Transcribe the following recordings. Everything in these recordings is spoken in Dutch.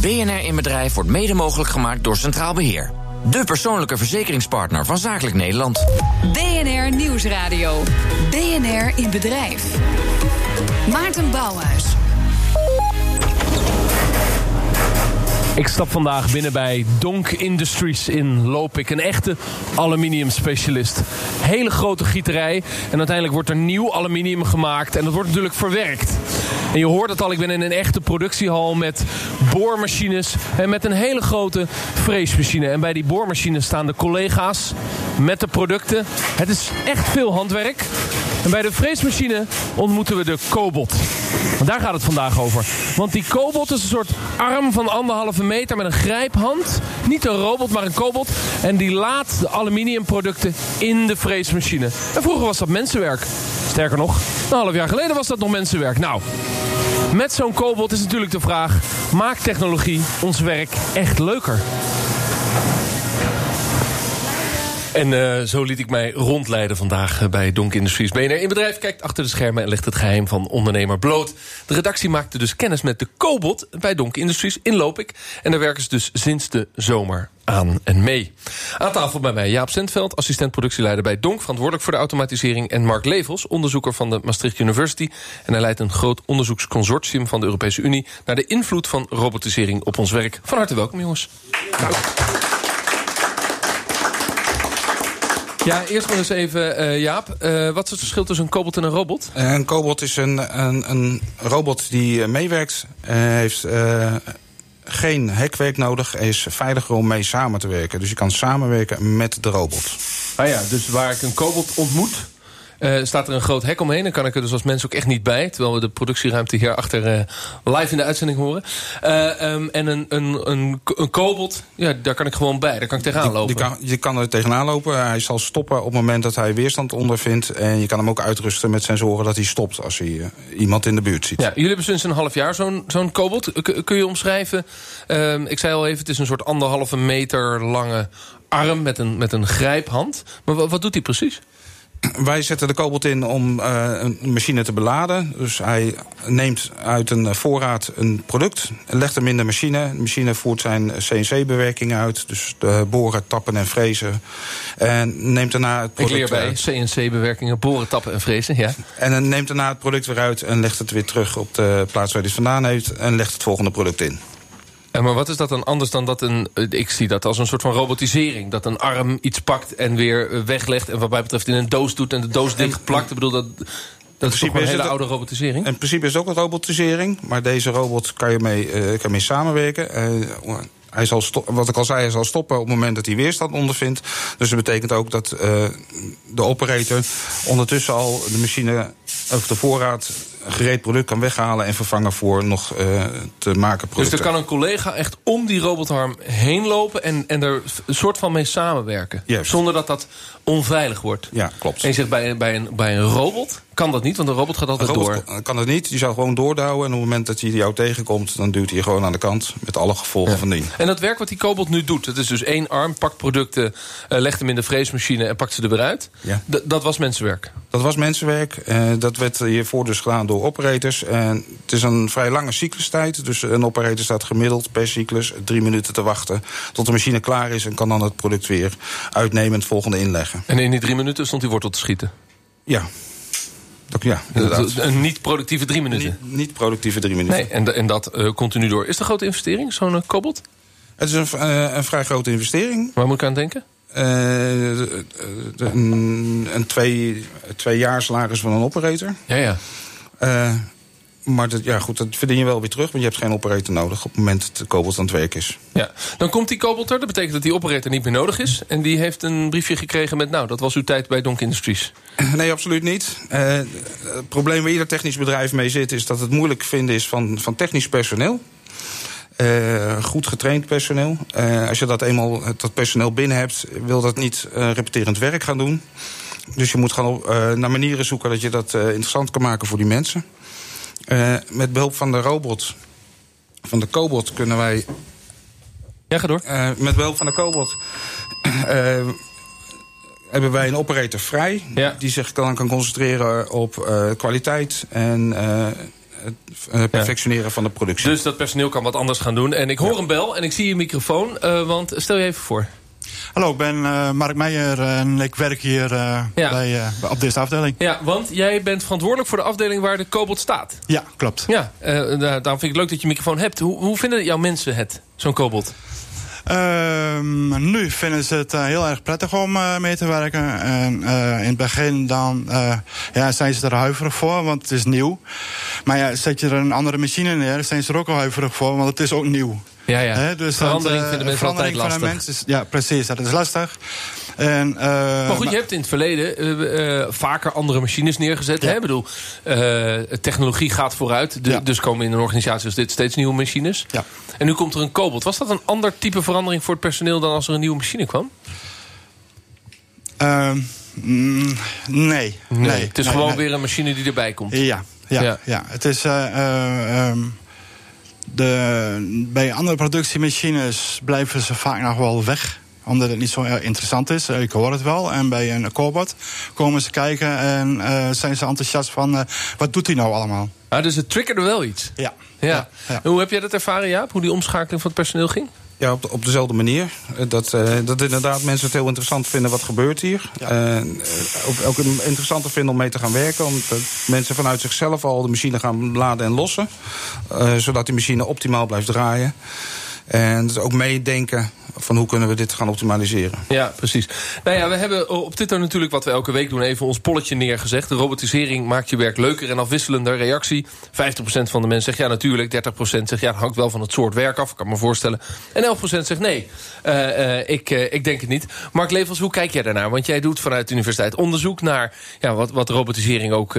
BNR in Bedrijf wordt mede mogelijk gemaakt door Centraal Beheer. De persoonlijke verzekeringspartner van Zakelijk Nederland. BNR Nieuwsradio. BNR in Bedrijf. Maarten Bouwhuis. Ik stap vandaag binnen bij Donk Industries in Lopik. Een echte aluminium specialist. Hele grote gieterij. En uiteindelijk wordt er nieuw aluminium gemaakt. En dat wordt natuurlijk verwerkt. En je hoort het al, ik ben in een echte productiehal met boormachines. En met een hele grote freesmachine. En bij die boormachines staan de collega's met de producten. Het is echt veel handwerk. En bij de freesmachine ontmoeten we de Cobot. Want daar gaat het vandaag over. Want die Cobot is een soort arm van anderhalve meter met een grijphand. Niet een robot, maar een Cobot. En die laat de aluminiumproducten in de freesmachine. En vroeger was dat mensenwerk. Sterker nog, een half jaar geleden was dat nog mensenwerk. Nou, met zo'n Cobot is natuurlijk de vraag... maakt technologie ons werk echt leuker? En uh, zo liet ik mij rondleiden vandaag bij Donk Industries. BNR in bedrijf kijkt achter de schermen en legt het geheim van ondernemer bloot. De redactie maakte dus kennis met de Cobot bij Donk Industries in Lopik. En daar werken ze dus sinds de zomer aan en mee. Aan tafel bij mij Jaap Sentveld, assistent productieleider bij Donk... verantwoordelijk voor de automatisering... en Mark Levels, onderzoeker van de Maastricht University... en hij leidt een groot onderzoeksconsortium van de Europese Unie... naar de invloed van robotisering op ons werk. Van harte welkom, jongens. Ja, eerst maar eens even, uh, Jaap. Uh, wat is het verschil tussen een cobot en een robot? Uh, een cobot is een, een, een robot die meewerkt. heeft geen hekwerk nodig. is veiliger om mee samen te werken. Dus je kan samenwerken met de robot. Ah ja, dus waar ik een cobot ontmoet... Uh, staat er een groot hek omheen. Dan kan ik er dus als mens ook echt niet bij. Terwijl we de productieruimte hier achter uh, live in de uitzending horen. Uh, um, en een, een, een, een kobold, ja, daar kan ik gewoon bij. Daar kan ik tegenaan lopen. Die, die kan, je kan er tegenaan lopen. Hij zal stoppen op het moment dat hij weerstand ondervindt. En je kan hem ook uitrusten met sensoren dat hij stopt als hij iemand in de buurt ziet. Ja, jullie hebben sinds een half jaar zo'n zo'n kobold. kun je omschrijven? Ehm, ik zei al even, het is een soort anderhalve meter lange arm met een, met een grijphand. Maar wat doet hij precies? Wij zetten de kobalt in om uh, een machine te beladen. Dus hij neemt uit een voorraad een product, legt hem in de machine. De machine voert zijn CNC-bewerking uit. Dus de boren, tappen en frezen. En neemt daarna het product... Ik leer bij CNC-bewerkingen boren, tappen en frezen, ja. En dan neemt daarna het product weer uit en legt het weer terug op de plaats waar hij het vandaan heeft. En legt het volgende product in. En maar wat is dat dan anders dan dat een... Ik zie dat als een soort van robotisering. Dat een arm iets pakt en weer weglegt... en wat mij betreft in een doos doet en de doos dichtplakt. Ik bedoel, dat, dat is toch een hele oude robotisering? In principe is het ook een robotisering. Maar deze robot kan je mee, uh, kan mee samenwerken. Uh, hij zal wat ik al zei, hij zal stoppen op het moment dat hij weerstand ondervindt. Dus dat betekent ook dat uh, de operator ondertussen al de machine of de voorraad gereed product kan weghalen en vervangen voor nog uh, te maken producten. Dus er kan een collega echt om die robotarm heen lopen en, en er een soort van mee samenwerken. Juist. Zonder dat dat onveilig wordt. Ja, klopt. En je zegt bij, bij, een, bij een robot kan dat niet, want een robot gaat altijd een robot door. Kan dat niet, die zou gewoon doordouwen en op het moment dat hij jou tegenkomt, dan duwt hij gewoon aan de kant met alle gevolgen ja. van dien. En dat werk wat die Cobot nu doet, het is dus één arm, pakt producten, uh, legt hem in de freesmachine en pakt ze er weer uit. Ja. Dat was mensenwerk. Dat was mensenwerk. Uh, dat werd hiervoor dus gedaan door operators. En het is een vrij lange cyclustijd. Dus een operator staat gemiddeld per cyclus drie minuten te wachten. Tot de machine klaar is en kan dan het product weer uitnemen en het volgende inleggen. En in die drie minuten stond die wortel te schieten? Ja. Ja, inderdaad. Een niet-productieve drie minuten? Niet, niet productieve drie minuten. Nee, en, en dat uh, continu door. Is het een grote investering, zo'n uh, Cobalt? Het is een, uh, een vrij grote investering. Waar moet ik aan denken? Uh, een, een twee, twee jaar salaris van een operator. Ja, ja. Uh, maar dat, ja, goed, dat verdien je wel weer terug, want je hebt geen operator nodig op het moment dat de Cobalt aan het werk is. Ja, dan komt die Cobalt er, dat betekent dat die operator niet meer nodig is. En die heeft een briefje gekregen met, nou, dat was uw tijd bij Donk Industries. Nee, absoluut niet. Uh, het probleem waar ieder technisch bedrijf mee zit, is dat het moeilijk vinden is van, van technisch personeel. Uh, goed getraind personeel. Uh, als je dat eenmaal dat personeel binnen hebt, wil dat niet repeterend werk gaan doen. Dus je moet gaan op, naar manieren zoeken dat je dat interessant kan maken voor die mensen. met behulp van de robot, van de Cobot, kunnen wij. Ja, ga door. met behulp van de Cobot hebben wij een operator vrij. Ja. Die zich dan kan concentreren op kwaliteit en het perfectioneren van de productie. Dus dat personeel kan wat anders gaan doen. En ik hoor een bel en ik zie je microfoon, want stel je even voor. Hallo, ik ben uh, Mark Meijer en ik werk hier uh, ja. bij, uh, op deze afdeling. Ja, want jij bent verantwoordelijk voor de afdeling waar de Cobalt staat. Ja, klopt. Ja, daarom vind ik het leuk dat je microfoon hebt. Hoe, hoe vinden jouw mensen het, zo'n Cobalt? Ehm, nu vinden ze het heel erg prettig om mee te werken. En in het begin dan, ja, zijn ze er huiverig voor, want het is nieuw. Maar ja, zet je er een andere machine neer, zijn ze er ook al huiverig voor, want het is ook nieuw. Ja, ja. He, dus verandering vinden mensen altijd lastig. Mensen, ja, precies. Dat is lastig. En, uh, maar goed, je hebt in het verleden uh, uh, vaker andere machines neergezet. Ja. Ik bedoel, technologie gaat vooruit. De, ja. Dus komen in een organisatie als dit steeds nieuwe machines. Ja. En nu komt er een Cobalt. Was dat een ander type verandering voor het personeel... dan als er een nieuwe machine kwam? Ehm, mm, nee, nee, nee. Het is nee, gewoon nee. weer een machine die erbij komt. Ja, ja, ja. ja. Het is... Um, de, bij andere productiemachines blijven ze vaak nog wel weg omdat het niet zo interessant is. Ik hoor het wel. En bij een Cobot komen ze kijken en uh, zijn ze enthousiast van... Uh, wat doet hij nou allemaal? Ah, dus het triggerde wel iets? Ja. ja. ja, ja. Hoe heb jij dat ervaren, Jaap? Hoe die omschakeling van het personeel ging? Ja, op, op dezelfde manier. Dat, uh, dat inderdaad mensen het heel interessant vinden wat gebeurt hier. Ja. Uh, ook, ook interessanter vinden om mee te gaan werken. Omdat mensen vanuit zichzelf al de machine gaan laden en lossen. Uh, zodat die machine optimaal blijft draaien. En dus ook meedenken van hoe kunnen we dit gaan optimaliseren. Ja, precies. Nou ja, we hebben op Twitter natuurlijk wat we elke week doen... even ons polletje neergezegd. De robotisering maakt je werk leuker en afwisselender. Reactie, 50% van de mensen zegt ja natuurlijk. 30% zegt ja, het hangt wel van het soort werk af. Ik kan me voorstellen. En 11% zegt nee, uh, uh, ik, uh, ik denk het niet. Mark Levels, hoe kijk jij daarnaar? Want jij doet vanuit de universiteit onderzoek naar... Ja, wat, wat robotisering ook,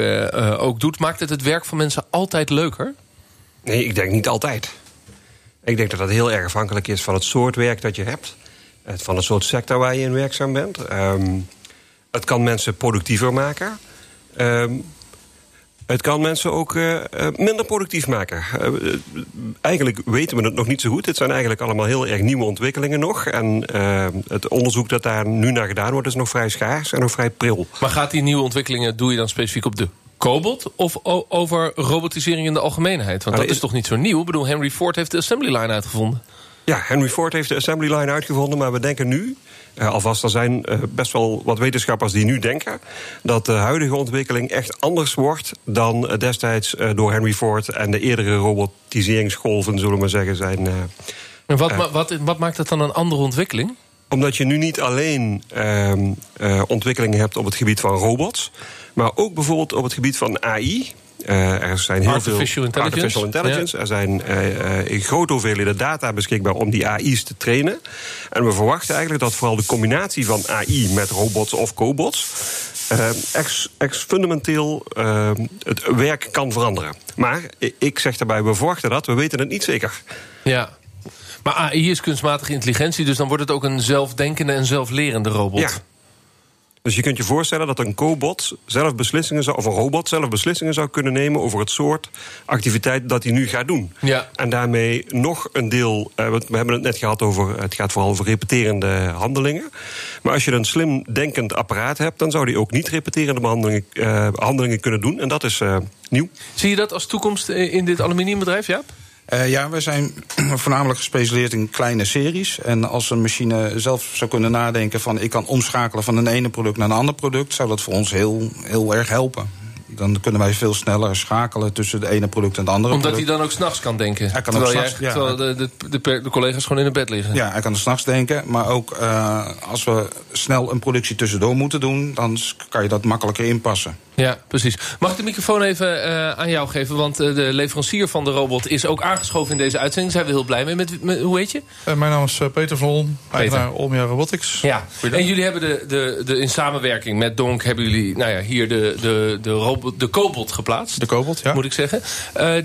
ook doet. Maakt het het werk van mensen altijd leuker? Nee, ik denk niet altijd. Ik denk dat dat heel erg afhankelijk is van het soort werk dat je hebt. Van het soort sector waar je in werkzaam bent. Um, het kan mensen productiever maken. Um, het kan mensen ook uh, minder productief maken. Eigenlijk weten we het nog niet zo goed. Het zijn eigenlijk allemaal heel erg nieuwe ontwikkelingen nog. En het onderzoek dat daar nu naar gedaan wordt... is nog vrij schaars en nog vrij pril. Maar gaat die nieuwe ontwikkelingen... doe je dan specifiek op de Cobalt of over robotisering in de algemeenheid? Want dat is toch niet zo nieuw? Ik bedoel, Henry Ford heeft de assembly line uitgevonden. Ja, Henry Ford heeft de assembly line uitgevonden, maar we denken nu... Uh, alvast, er zijn uh, best wel wat wetenschappers die nu denken... dat de huidige ontwikkeling echt anders wordt... dan uh, destijds door Henry Ford en de eerdere robotiseringsgolven, zullen we maar zeggen, zijn... en wat, ma wat, wat maakt dat dan een andere ontwikkeling? Omdat je nu niet alleen uh, ontwikkelingen hebt op het gebied van robots... maar ook bijvoorbeeld op het gebied van AI... Uh, er zijn heel artificial veel intelligence. artificial intelligence. Ja. Er zijn uh, uh, grote hoeveelheden data beschikbaar om die AI's te trainen. En we verwachten eigenlijk dat vooral de combinatie van AI met robots of cobots. Ex, ex, fundamenteel het werk kan veranderen. Maar ik zeg daarbij, we verwachten dat, we weten het niet zeker. Ja, maar AI is kunstmatige intelligentie, dus dan wordt het ook een zelfdenkende en zelflerende robot. Ja. Dus je kunt je voorstellen dat een cobot zelf beslissingen zou, of een robot zelf beslissingen zou kunnen nemen over het soort activiteit dat hij nu gaat doen. Ja. En daarmee nog een deel, uh, we hebben het net gehad over, het gaat vooral over repeterende handelingen. Maar als je een slim denkend apparaat hebt, dan zou die ook niet repeterende handelingen, uh, handelingen kunnen doen. En dat is uh, nieuw. Zie je dat als toekomst in dit aluminiumbedrijf, Jaap? Uh, ja, we zijn voornamelijk gespecialiseerd in kleine series. En als een machine zelf zou kunnen nadenken van... ik kan omschakelen van een ene product naar een ander product... zou dat voor ons heel, heel erg helpen. Dan kunnen wij veel sneller schakelen tussen de ene product en het andere Omdat product. hij dan ook s'nachts kan denken? Hij kan terwijl ook s'nachts, ja. terwijl de, de, de, de, collega's gewoon in het bed liggen? Ja, hij kan er s'nachts denken. Maar ook uh, als we snel een productie tussendoor moeten doen... dan kan je dat makkelijker inpassen. Ja, precies. Mag ik de microfoon even uh, aan jou geven? Want uh, de leverancier van de robot is ook aangeschoven in deze uitzending. Daar zijn we heel blij mee. Met, met hoe heet je? Uh, mijn naam is Peter van Olm, eigenaar Olmia Robotics. Ja, en jullie hebben de, de, de, in samenwerking met Donk... hebben jullie nou ja, hier de, de, de, robot, de Cobot geplaatst. De Cobot, ja. Moet ik zeggen.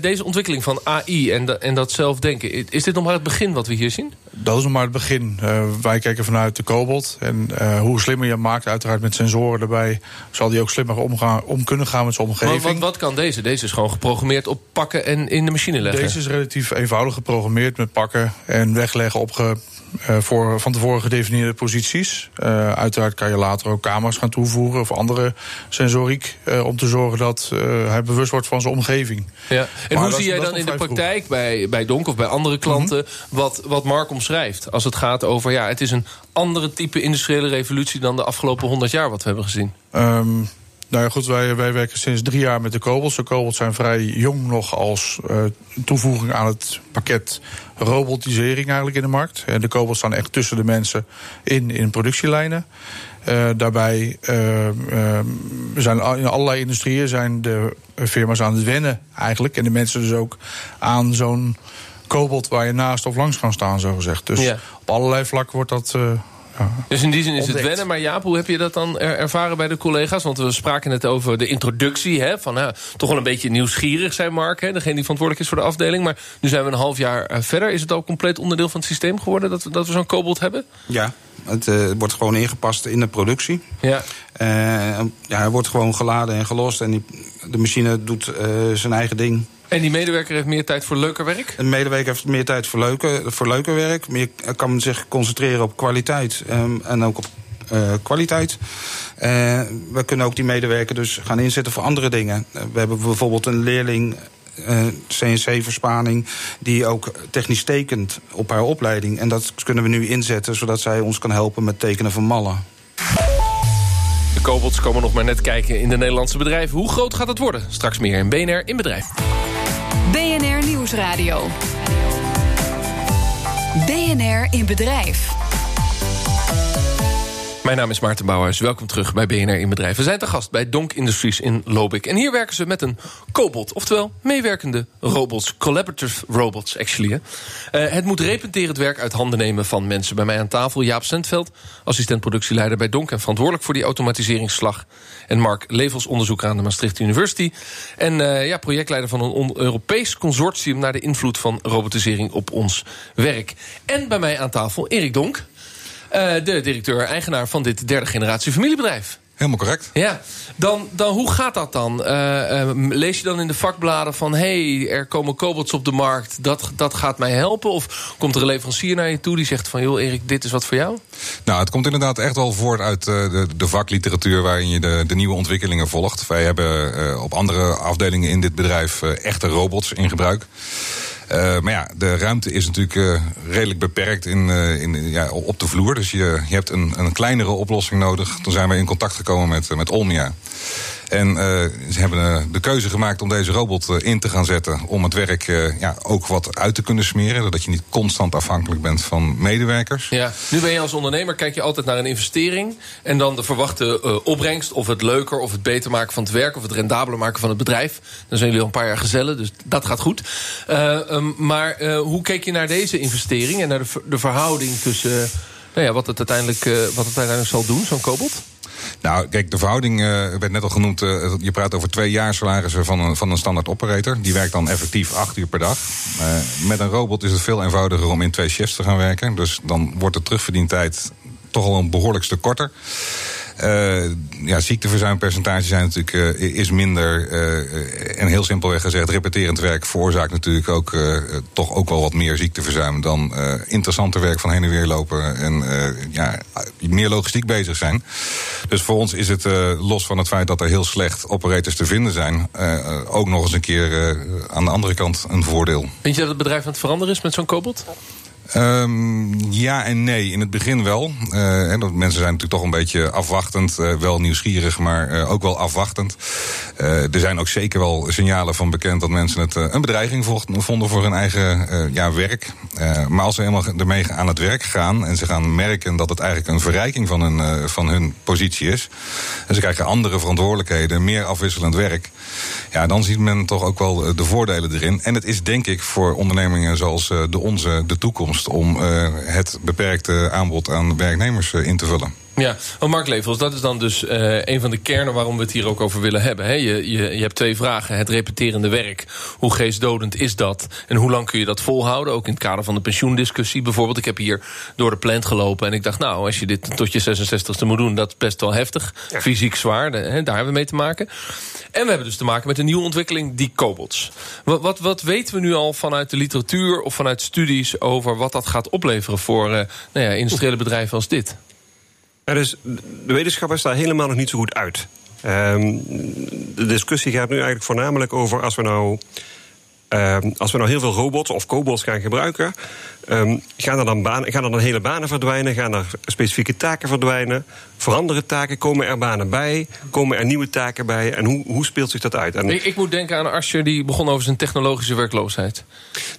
deze ontwikkeling van AI en, en dat zelfdenken... is dit nog maar het begin wat we hier zien? Dat is nog maar het begin. wij kijken vanuit de Cobot. En hoe slimmer je hem maakt, uiteraard met sensoren erbij... zal die ook slimmer omgaan, om kunnen gaan met zijn omgeving. Maar wat, wat kan deze? Deze is gewoon geprogrammeerd op pakken en in de machine leggen. Deze is relatief eenvoudig geprogrammeerd met pakken en wegleggen, opge, voor van tevoren gedefinieerde posities. Uh, uiteraard kan je later ook camera's gaan toevoegen of andere sensoriek. Uh, om te zorgen dat hij bewust wordt van zijn omgeving. Ja. En maar hoe zie jij dan in de praktijk bij, bij Donk of bij andere klanten. Mm -hmm. wat, wat Mark omschrijft? Als het gaat over. Ja, het is een andere type industriële revolutie dan de afgelopen 100 jaar wat we hebben gezien. Um, nou ja, goed, wij, wij werken sinds drie jaar met de kobolds. De kobolds zijn vrij jong nog als uh, toevoeging aan het pakket robotisering eigenlijk in de markt. En de kobolds staan echt tussen de mensen in, in productielijnen. Uh, daarbij uh, zijn in allerlei industrieën zijn de firma's aan het wennen eigenlijk. En de mensen dus ook aan zo'n kobold waar je naast of langs kan staan, zo gezegd. Dus ja. op allerlei vlakken wordt dat. Dus in die zin is Ontdekt. het wennen. Maar Jaap, hoe heb je dat dan ervaren bij de collega's? Want we spraken net over de introductie. Hè, van nou, toch wel een beetje nieuwsgierig zijn Mark. Hè, degene die verantwoordelijk is voor de afdeling. Maar nu zijn we een half jaar uh, verder. Is het al compleet onderdeel van het systeem geworden dat we, dat we zo'n kobold hebben? Ja, het uh, wordt gewoon ingepast in de productie. Ja. Uh, ja, hij wordt gewoon geladen en gelost. En die, de machine doet zijn eigen ding. En die medewerker heeft meer tijd voor leuker werk? Een medewerker heeft meer tijd voor leuker, voor leuker werk. Meer, kan zich concentreren op kwaliteit um, en ook op uh, kwaliteit. Uh, we kunnen ook die medewerker dus gaan inzetten voor andere dingen. Uh, we hebben bijvoorbeeld een leerling uh, CNC-verspaning... die ook technisch tekent op haar opleiding. En dat kunnen we nu inzetten, zodat zij ons kan helpen met tekenen van mallen. De kobolds komen nog maar net kijken in de Nederlandse bedrijven. Hoe groot gaat het worden? Straks meer in BNR in Bedrijf. Nieuwsradio. BNR in Bedrijf. Mijn naam is Maarten Bouwhuis. Welkom terug bij BNR in Bedrijf. We zijn te gast bij Donk Industries in Lobik. En hier werken ze met een Cobot, oftewel meewerkende robots. Collaborative robots, actually. Uh, het moet repenterend werk uit handen nemen van mensen. Bij mij aan tafel Jaap Sentveld, assistent productieleider bij Donk... en verantwoordelijk voor die automatiseringsslag. En Mark Levels, onderzoeker aan de Maastricht University. En uh, ja, projectleider van een Europees consortium... naar de invloed van robotisering op ons werk. En bij mij aan tafel Erik Donk. Uh, de directeur-eigenaar van dit derde generatie familiebedrijf. Helemaal correct. Ja, dan, dan hoe gaat dat dan? Uh, uh, lees je dan in de vakbladen van... hé, hey, er komen cobots op de markt, dat, dat gaat mij helpen? Of komt er een leverancier naar je toe die zegt van... joh, Erik, dit is wat voor jou? Nou, het komt inderdaad echt wel voort uit de, de vakliteratuur... waarin je de, de nieuwe ontwikkelingen volgt. Wij hebben uh, op andere afdelingen in dit bedrijf echte robots in gebruik. Uh, maar ja, de ruimte is natuurlijk uh, redelijk beperkt in, uh, in, ja, op de vloer. Dus je, je hebt een, een kleinere oplossing nodig. Toen zijn we in contact gekomen met, met Olmia. En uh, ze hebben uh, de keuze gemaakt om deze robot uh, in te gaan zetten. Om het werk ja, ook wat uit te kunnen smeren. Zodat je niet constant afhankelijk bent van medewerkers. Ja, nu ben je als ondernemer, kijk je altijd naar een investering. En dan de verwachte opbrengst. Of het leuker of het beter maken van het werk. Of het rendabeler maken van het bedrijf. Dan zijn jullie al een paar jaar gezellen, dus dat gaat goed. Um, maar hoe keek je naar deze investering? En naar de, de verhouding tussen nou ja, wat, het uiteindelijk, wat het uiteindelijk zal doen, zo'n kobold? Nou, kijk, de verhouding uh, werd net al genoemd. Uh, je praat over twee jaar salarissen van een, van een standaard operator. Die werkt dan effectief acht uur per dag. Uh, met een robot is het veel eenvoudiger om in twee shifts te gaan werken. Dus dan wordt de terugverdientijd toch al een behoorlijk stuk korter. Uh, ja, ziekteverzuimpercentage zijn natuurlijk, uh, is minder. Uh, en heel simpelweg gezegd, repeterend werk veroorzaakt natuurlijk ook toch ook wel wat meer ziekteverzuim dan interessanter werk van heen en weer lopen en ja, meer logistiek bezig zijn. Dus voor ons is het los van het feit dat er heel slecht operators te vinden zijn, ook nog eens een keer aan de andere kant een voordeel. Vind je dat het bedrijf aan het veranderen is met zo'n kobold? Um, ja en nee. In het begin wel. En dat mensen zijn natuurlijk toch een beetje afwachtend. Uh, wel nieuwsgierig, maar uh, ook wel afwachtend. er zijn ook zeker wel signalen van bekend dat mensen het een bedreiging vonden voor hun eigen ja, werk. maar als ze helemaal ermee aan het werk gaan en ze gaan merken dat het eigenlijk een verrijking van hun, van hun positie is. En ze krijgen andere verantwoordelijkheden, meer afwisselend werk. Ja, dan ziet men toch ook wel de voordelen erin. En het is denk ik voor ondernemingen zoals de onze de toekomst om uh, het beperkte aanbod aan werknemers uh, in te vullen. Ja, want Mark Levels, dat is dan dus uh, een van de kernen waarom we het hier ook over willen hebben. He, je, je, je hebt twee vragen. Het repeterende werk, hoe geestdodend is dat? En hoe lang kun je dat volhouden? Ook in het kader van de pensioendiscussie bijvoorbeeld. Ik heb hier door de plant gelopen en ik dacht, nou, als je dit tot je 66ste moet doen, dat is best wel heftig. Fysiek zwaar, daar hebben we mee te maken. En we hebben dus te maken met een nieuwe ontwikkeling, die kobolds. Wat, wat, wat weten we nu al vanuit de literatuur of vanuit studies over wat dat gaat opleveren voor uh, nou ja, industriële bedrijven als dit? Ja, dus de wetenschap is daar helemaal nog niet zo goed uit. Um, de discussie gaat nu eigenlijk voornamelijk over als we nou Um, als we nou heel veel robots of cobots gaan gebruiken, um, gaan, er dan banen, gaan er dan hele banen verdwijnen? Gaan er specifieke taken verdwijnen? Veranderen taken? Komen er banen bij? Komen er nieuwe taken bij? En hoe, hoe speelt zich dat uit? En ik, ik, moet denken aan Asscher, die begon over zijn technologische werkloosheid.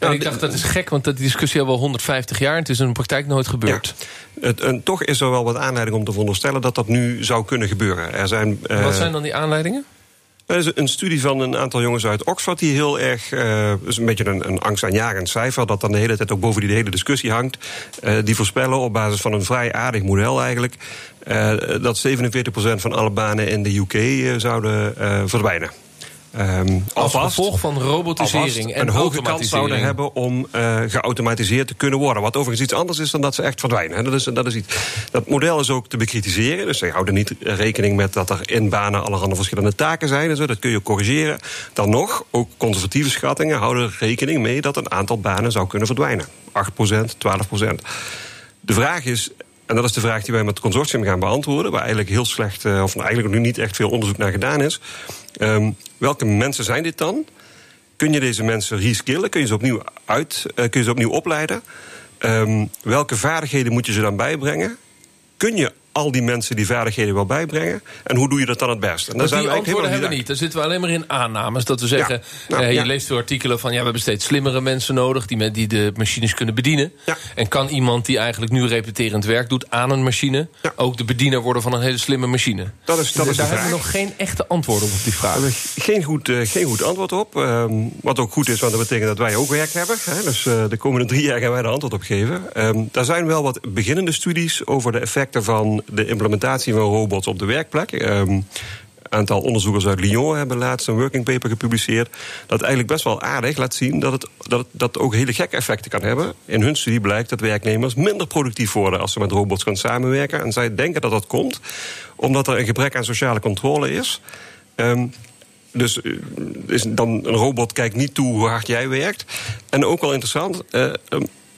Nou, en ik dacht, dat is gek, want die discussie al wel 150 jaar... en het is in de praktijk nooit gebeurd. Ja. Het, en toch is er wel wat aanleiding om te veronderstellen... dat dat nu zou kunnen gebeuren. Er zijn, uh, wat zijn dan die aanleidingen? Er is een studie van een aantal jongens uit Oxford die heel erg. Uh, is een beetje een, een angstaanjagend cijfer. dat dan de hele tijd ook boven die hele discussie hangt. Uh, die voorspellen op basis van een vrij aardig model eigenlijk. Uh, dat 47% van alle banen in de UK zouden verdwijnen. Um, Als gevolg van robotisering en een hoge kans zouden hebben om uh, geautomatiseerd te kunnen worden. Wat overigens iets anders is dan dat ze echt verdwijnen. Dat, is, dat, is iets. dat model is ook te bekritiseren. Dus ze houden niet rekening met dat er in banen allerhande verschillende taken zijn. En zo. Dat kun je corrigeren. Dan nog, ook conservatieve schattingen houden rekening mee dat een aantal banen zou kunnen verdwijnen. 8%, 12%. De vraag is, en dat is de vraag die wij met het consortium gaan beantwoorden, waar eigenlijk heel slecht, eh, of eigenlijk nu niet echt veel onderzoek naar gedaan is. Um, welke mensen zijn dit dan? Kun je deze mensen reskillen? Kun je ze opnieuw, uit, uh, kun je ze opnieuw opleiden? Um, welke vaardigheden moet je ze dan bijbrengen? Kun je al die mensen die vaardigheden wel bijbrengen? En hoe doe je dat dan het best? En daar zijn die we antwoorden hebben we niet. Dan zitten we alleen maar in aannames. Dat we zeggen, nou, eh, je leest veel artikelen van... ja, we hebben steeds slimmere mensen nodig... die, die de machines kunnen bedienen. En kan iemand die eigenlijk nu repeterend werk doet aan een machine... ook de bediener worden van een hele slimme machine? Dat is, dat is daar hebben we nog geen echte antwoorden op, op die vraag. Geen goed, uh, geen goed antwoord op. Uh, wat ook goed is, want dat betekent dat wij ook werk hebben. Hè? Dus uh, de komende drie jaar gaan wij er antwoord op geven. Um, daar zijn wel wat beginnende studies over de effecten van de implementatie van robots op de werkplek. Um, aantal onderzoekers uit Lyon hebben laatst een working paper gepubliceerd. Dat eigenlijk best wel aardig laat zien dat het, dat dat ook hele gekke effecten kan hebben. In hun studie blijkt dat werknemers minder productief worden als ze met robots gaan samenwerken. En zij denken dat dat komt omdat er een gebrek aan sociale controle is. Um, dus is dan een robot kijkt niet toe hoe hard jij werkt. En ook wel interessant. Uh,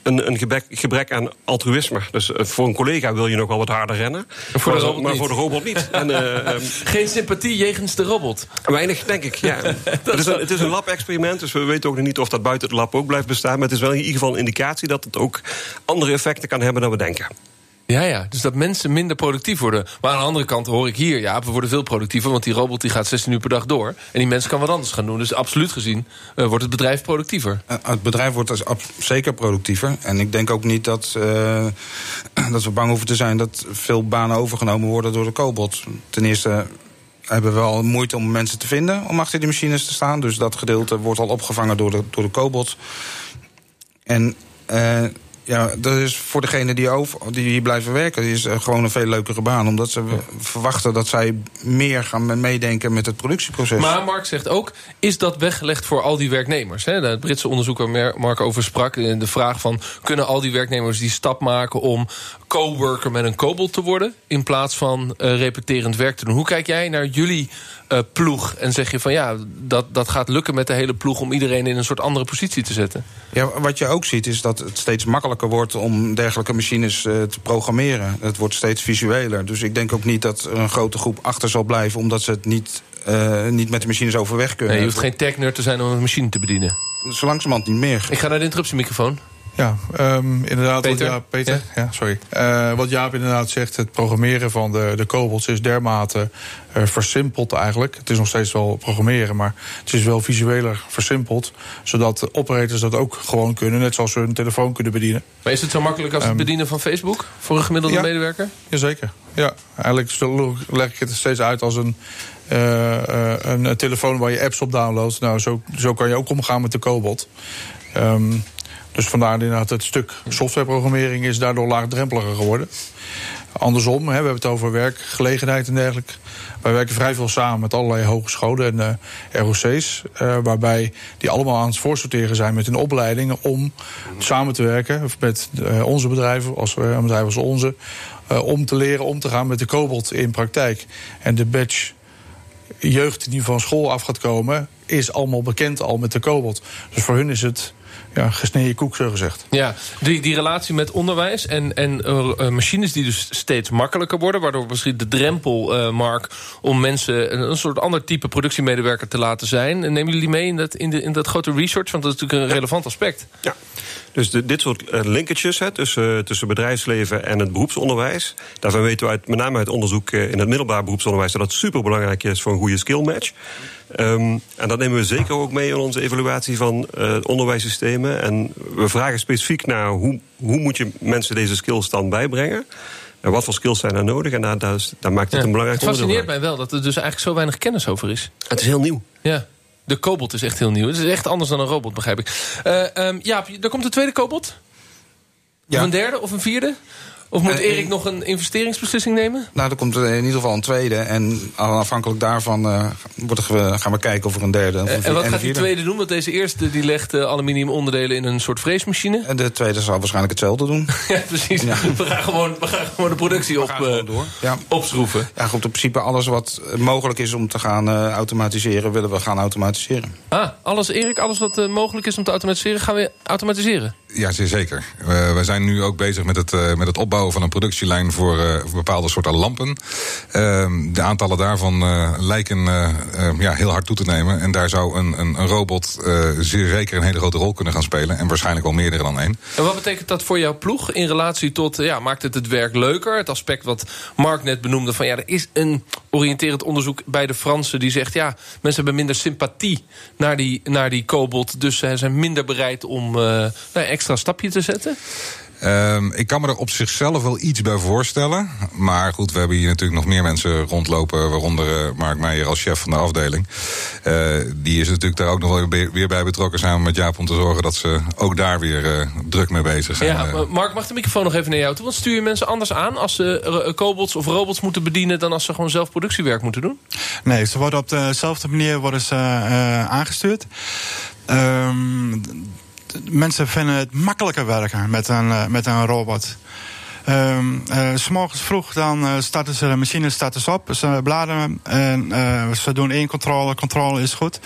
een, een gebrek, gebrek, aan altruïsme. Dus uh, voor een collega wil je nog wel wat harder rennen. Voor maar, maar voor de robot niet. En, uh, um, Geen sympathie jegens de robot? Weinig, denk ik, ja. het, is een, het is een lab-experiment, dus we weten ook niet of dat buiten het lab ook blijft bestaan. Maar het is wel in ieder geval een indicatie dat het ook andere effecten kan hebben dan we denken. Ja, ja, dus dat mensen minder productief worden. Maar aan de andere kant hoor ik hier, ja, we worden veel productiever... want die robot die gaat 16 uur per dag door. En die mens kan wat anders gaan doen. Dus absoluut gezien uh, wordt het bedrijf productiever. Uh, het bedrijf wordt dus zeker productiever. En ik denk ook niet dat, dat we bang hoeven te zijn... dat veel banen overgenomen worden door de cobot. Ten eerste hebben we al moeite om mensen te vinden om achter die machines te staan. Dus dat gedeelte wordt al opgevangen door de, door de cobot. En ja, dat is voor degene die, over, die hier blijven werken, is gewoon een veel leukere baan. Omdat ze verwachten dat zij meer gaan meedenken met het productieproces. Maar Mark zegt ook, is dat weggelegd voor al die werknemers? Hè? De Britse onderzoeker Mark over sprak de vraag van... kunnen al die werknemers die stap maken om coworker met een kobold te worden... in plaats van uh, repeterend werk te doen? Hoe kijk jij naar jullie uh, ploeg en zeg je van ja, dat, dat gaat lukken met de hele ploeg om iedereen in een soort andere positie te zetten? Ja, wat je ook ziet is dat het steeds makkelijker wordt om dergelijke machines uh, te programmeren. Het wordt steeds visueler. Dus ik denk ook niet dat er een grote groep achter zal blijven omdat ze het niet, niet met de machines overweg kunnen. Nee, je hoeft geen tech-nerd te zijn om een machine te bedienen. Zo langzamerhand niet meer. Ik ga naar de interruptiemicrofoon. Ja, um, inderdaad. Peter? Wat Jaap, Peter, ja? ja sorry. Uh, wat Jaap inderdaad zegt, het programmeren van de, de cobots is dermate uh, versimpeld eigenlijk. Het is nog steeds wel programmeren, maar het is wel visueler versimpeld. Zodat operators dat ook gewoon kunnen, net zoals ze hun telefoon kunnen bedienen. Maar is het zo makkelijk als het um, bedienen van Facebook voor een gemiddelde ja, medewerker? Jazeker. Ja, eigenlijk leg ik het steeds uit als een, uh, een, een telefoon waar je apps op downloadt. Nou, zo, zo kan je ook omgaan met de cobot. Um, dus vandaar inderdaad het stuk softwareprogrammering is daardoor laagdrempeliger geworden. Andersom, hè, we hebben het over werkgelegenheid en dergelijke. Wij werken vrij veel samen met allerlei hogescholen en uh, ROC's. Uh, waarbij die allemaal aan het voorsorteren zijn met hun opleidingen om samen te werken met uh, onze bedrijven, als een bedrijf als onze. om te leren om te gaan met de kobold in praktijk. En de badge jeugd die van school af gaat komen, is allemaal bekend al met de kobold. Dus voor hun is het ja, gesneden koek, zo gezegd. Ja, die, die relatie met onderwijs en, en uh, machines die dus steeds makkelijker worden... waardoor misschien de drempel, uh, Mark, om mensen een, een, soort ander type productiemedewerker te laten zijn... nemen jullie mee in dat, in, de, in dat grote research? Want dat is natuurlijk een relevant aspect. Ja, dus de, dit soort hè, tussen, tussen bedrijfsleven en het beroepsonderwijs... daarvan weten we uit, met name uit onderzoek in het middelbaar beroepsonderwijs... dat dat superbelangrijk is voor een goede skill match... Um, en dat nemen we zeker ook mee in onze evaluatie van uh, onderwijssystemen. En we vragen specifiek naar hoe, hoe moet je mensen deze skills dan bijbrengen. En wat voor skills zijn er nodig? En daar, daar, daar maakt het ja. een belangrijk Het fascineert mij wel dat er dus eigenlijk zo weinig kennis over is. Het is heel nieuw. Ja. De kobold is echt heel nieuw. Het is echt anders dan een robot, begrijp ik. Uh, um, Jaap, er komt een tweede kobold? Ja. Of een derde of een vierde? Of moet Erik nog een investeringsbeslissing nemen? Nou, er komt in ieder geval een tweede. En afhankelijk daarvan uh, gaan we kijken of er een derde... Of een en wat gaat die tweede doen? Want deze eerste die legt uh, aluminiumonderdelen in een soort freesmachine. En de tweede zal waarschijnlijk hetzelfde doen. ja, precies. Ja. We, gaan gewoon, we gaan gewoon de productie op, uh, door. Ja. opschroeven. Ja, goed, in principe alles wat mogelijk is om te gaan automatiseren... willen we gaan automatiseren. Ah, alles Erik, alles wat mogelijk is om te automatiseren... gaan we automatiseren? Ja, zeer zeker. We, we zijn nu ook bezig met het, met het opbouwen van een productielijn voor uh, bepaalde soorten lampen. Uh, de aantallen daarvan uh, lijken uh, ja, heel hard toe te nemen. En daar zou een, een, een robot zeer zeker een hele grote rol kunnen gaan spelen. En waarschijnlijk wel meerdere dan één. En wat betekent dat voor jouw ploeg in relatie tot, ja, maakt het het werk leuker? Het aspect wat Mark net benoemde van, ja, er is een oriënterend onderzoek bij de Fransen die zegt, ja, mensen hebben minder sympathie naar die, naar die kobold. Dus zij zijn minder bereid om een extra stapje te zetten. Um, ik kan me er op zichzelf wel iets bij voorstellen. Maar goed, we hebben hier natuurlijk nog meer mensen rondlopen. Waaronder uh, Mark Meijer als chef van de afdeling. Uh, die is natuurlijk daar ook nog wel weer bij betrokken samen met Jaap... om te zorgen dat ze ook daar weer uh, druk mee bezig zijn. Ja, Mark, mag de microfoon nog even naar jou toe? Want stuur je mensen anders aan als ze kobots of robots moeten bedienen... dan als ze gewoon zelf productiewerk moeten doen? Nee, ze worden op dezelfde manier worden ze, aangestuurd. Um, mensen vinden het makkelijker werken met een, uh, met een robot. Um, uh, s morgens vroeg dan uh, starten ze de machine starten ze op, ze bladeren en ze doen één controle, controle is goed.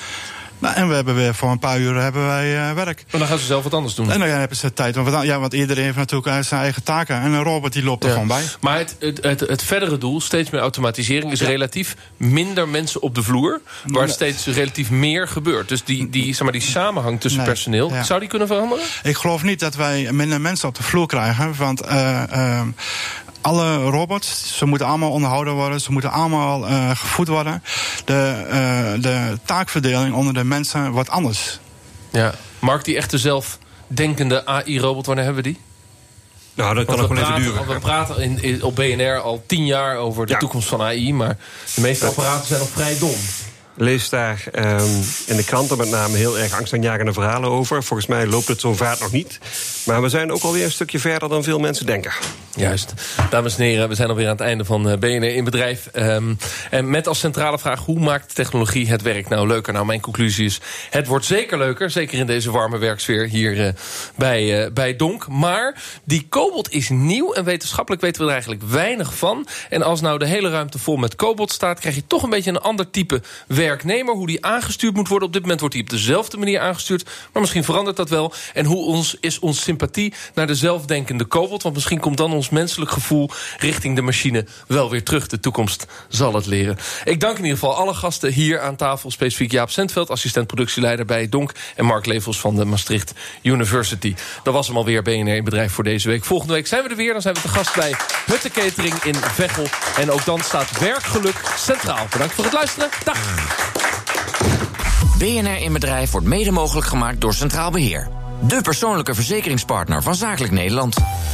Nou, en we hebben weer voor een paar uur hebben wij uh, werk. Maar dan gaan ze zelf wat anders doen. En dan hebben ze tijd. Want, ja, want iedereen heeft natuurlijk zijn eigen taken. En een robot die loopt er gewoon bij. Maar het, het, het, het, verdere doel, steeds meer automatisering... is relatief minder mensen op de vloer. Waar steeds relatief meer gebeurt. Dus die, die, zeg maar, die samenhang tussen personeel... zou die kunnen veranderen? Ik geloof niet dat wij minder mensen op de vloer krijgen. Want... Uh, uh, alle robots, ze moeten allemaal onderhouden worden, ze moeten allemaal uh, gevoed worden. De, uh, de taakverdeling onder de mensen wordt anders. Ja, Mark, die echte zelfdenkende AI-robot, wanneer hebben we die? Nou, dat kan ook wel even duren. We praten in, in, op BNR al tien jaar over de ja. toekomst van AI... maar de meeste apparaten zijn nog vrij dom lees daar um, in de kranten met name heel erg angstaanjagende verhalen over. Volgens mij loopt het zo vaart nog niet. Maar we zijn ook alweer een stukje verder dan veel mensen denken. Juist. Dames en heren, we zijn alweer aan het einde van eh, BNR in Bedrijf. Um, en met als centrale vraag, hoe maakt technologie het werk nou leuker? Nou, mijn conclusie is, het wordt zeker leuker. Zeker in deze warme werksfeer hier uh, bij, uh, bij Donk. Maar die kobold is nieuw en wetenschappelijk weten we er eigenlijk weinig van. En als nou de hele ruimte vol met kobold staat... krijg je toch een beetje een ander type werknemer. Hoe die aangestuurd moet worden. Op dit moment wordt hij op dezelfde manier aangestuurd. Maar misschien verandert dat wel. En hoe ons, is ons sympathie naar de zelfdenkende kobold? Want misschien komt dan ons ons menselijk gevoel richting de machine wel weer terug. De toekomst zal het leren. Ik dank in ieder geval alle gasten hier aan tafel. Specifiek Jaap Sentveld, assistent productieleider bij Donk. En Mark Levels van de Maastricht University. Dat was hem alweer BNR in bedrijf voor deze week. Volgende week zijn we er weer. Dan zijn we te gast bij Hutte Catering in Veghel. En ook dan staat werkgeluk centraal. Bedankt voor het luisteren. Dag. BNR in bedrijf wordt mede mogelijk gemaakt door Centraal Beheer. De persoonlijke verzekeringspartner van Zakelijk Nederland.